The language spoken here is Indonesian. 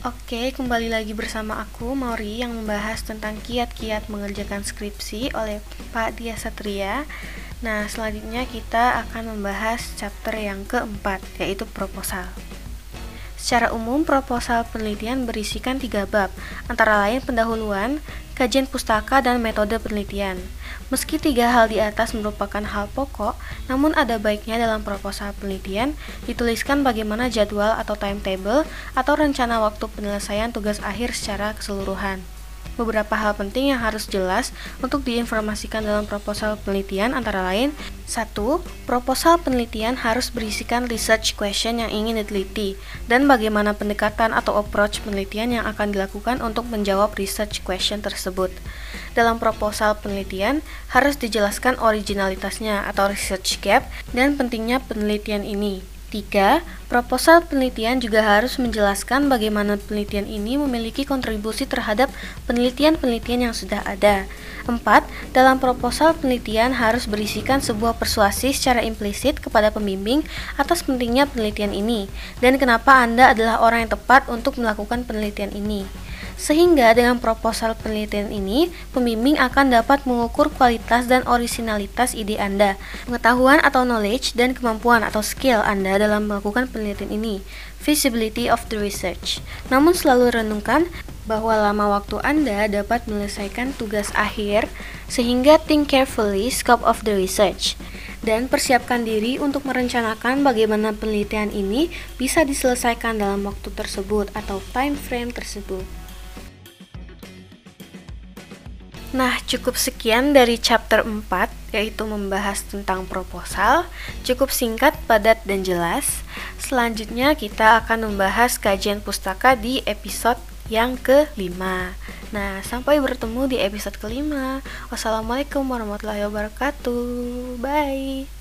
Oke, kembali lagi bersama aku, Mauri, yang membahas tentang kiat-kiat mengerjakan skripsi oleh Pak Dia Satria. Nah, selanjutnya kita akan membahas chapter yang keempat, yaitu proposal. Secara umum, proposal penelitian berisikan tiga bab, antara lain pendahuluan, kajian pustaka, dan metode penelitian. Meski tiga hal di atas merupakan hal pokok, namun ada baiknya dalam proposal penelitian dituliskan bagaimana jadwal atau timetable atau rencana waktu penyelesaian tugas akhir secara keseluruhan. Beberapa hal penting yang harus jelas untuk diinformasikan dalam proposal penelitian antara lain 1. Proposal penelitian harus berisikan research question yang ingin diteliti dan bagaimana pendekatan atau approach penelitian yang akan dilakukan untuk menjawab research question tersebut. Dalam proposal penelitian harus dijelaskan originalitasnya atau research gap dan pentingnya penelitian ini. 3. Proposal penelitian juga harus menjelaskan bagaimana penelitian ini memiliki kontribusi terhadap penelitian-penelitian yang sudah ada. 4. Dalam proposal penelitian harus berisikan sebuah persuasi secara implisit kepada pembimbing atas pentingnya penelitian ini dan kenapa Anda adalah orang yang tepat untuk melakukan penelitian ini. Sehingga dengan proposal penelitian ini, pembimbing akan dapat mengukur kualitas dan originalitas ide Anda, pengetahuan atau knowledge, dan kemampuan atau skill Anda dalam melakukan penelitian ini, feasibility of the research. Namun selalu renungkan bahwa lama waktu Anda dapat menyelesaikan tugas akhir, sehingga think carefully scope of the research dan persiapkan diri untuk merencanakan bagaimana penelitian ini bisa diselesaikan dalam waktu tersebut atau time frame tersebut. Nah, cukup sekian dari chapter 4, yaitu membahas tentang proposal. Cukup singkat, padat, dan jelas. Selanjutnya kita akan membahas kajian pustaka di episode yang kelima. Nah, sampai bertemu di episode kelima. Wassalamualaikum warahmatullahi wabarakatuh. Bye.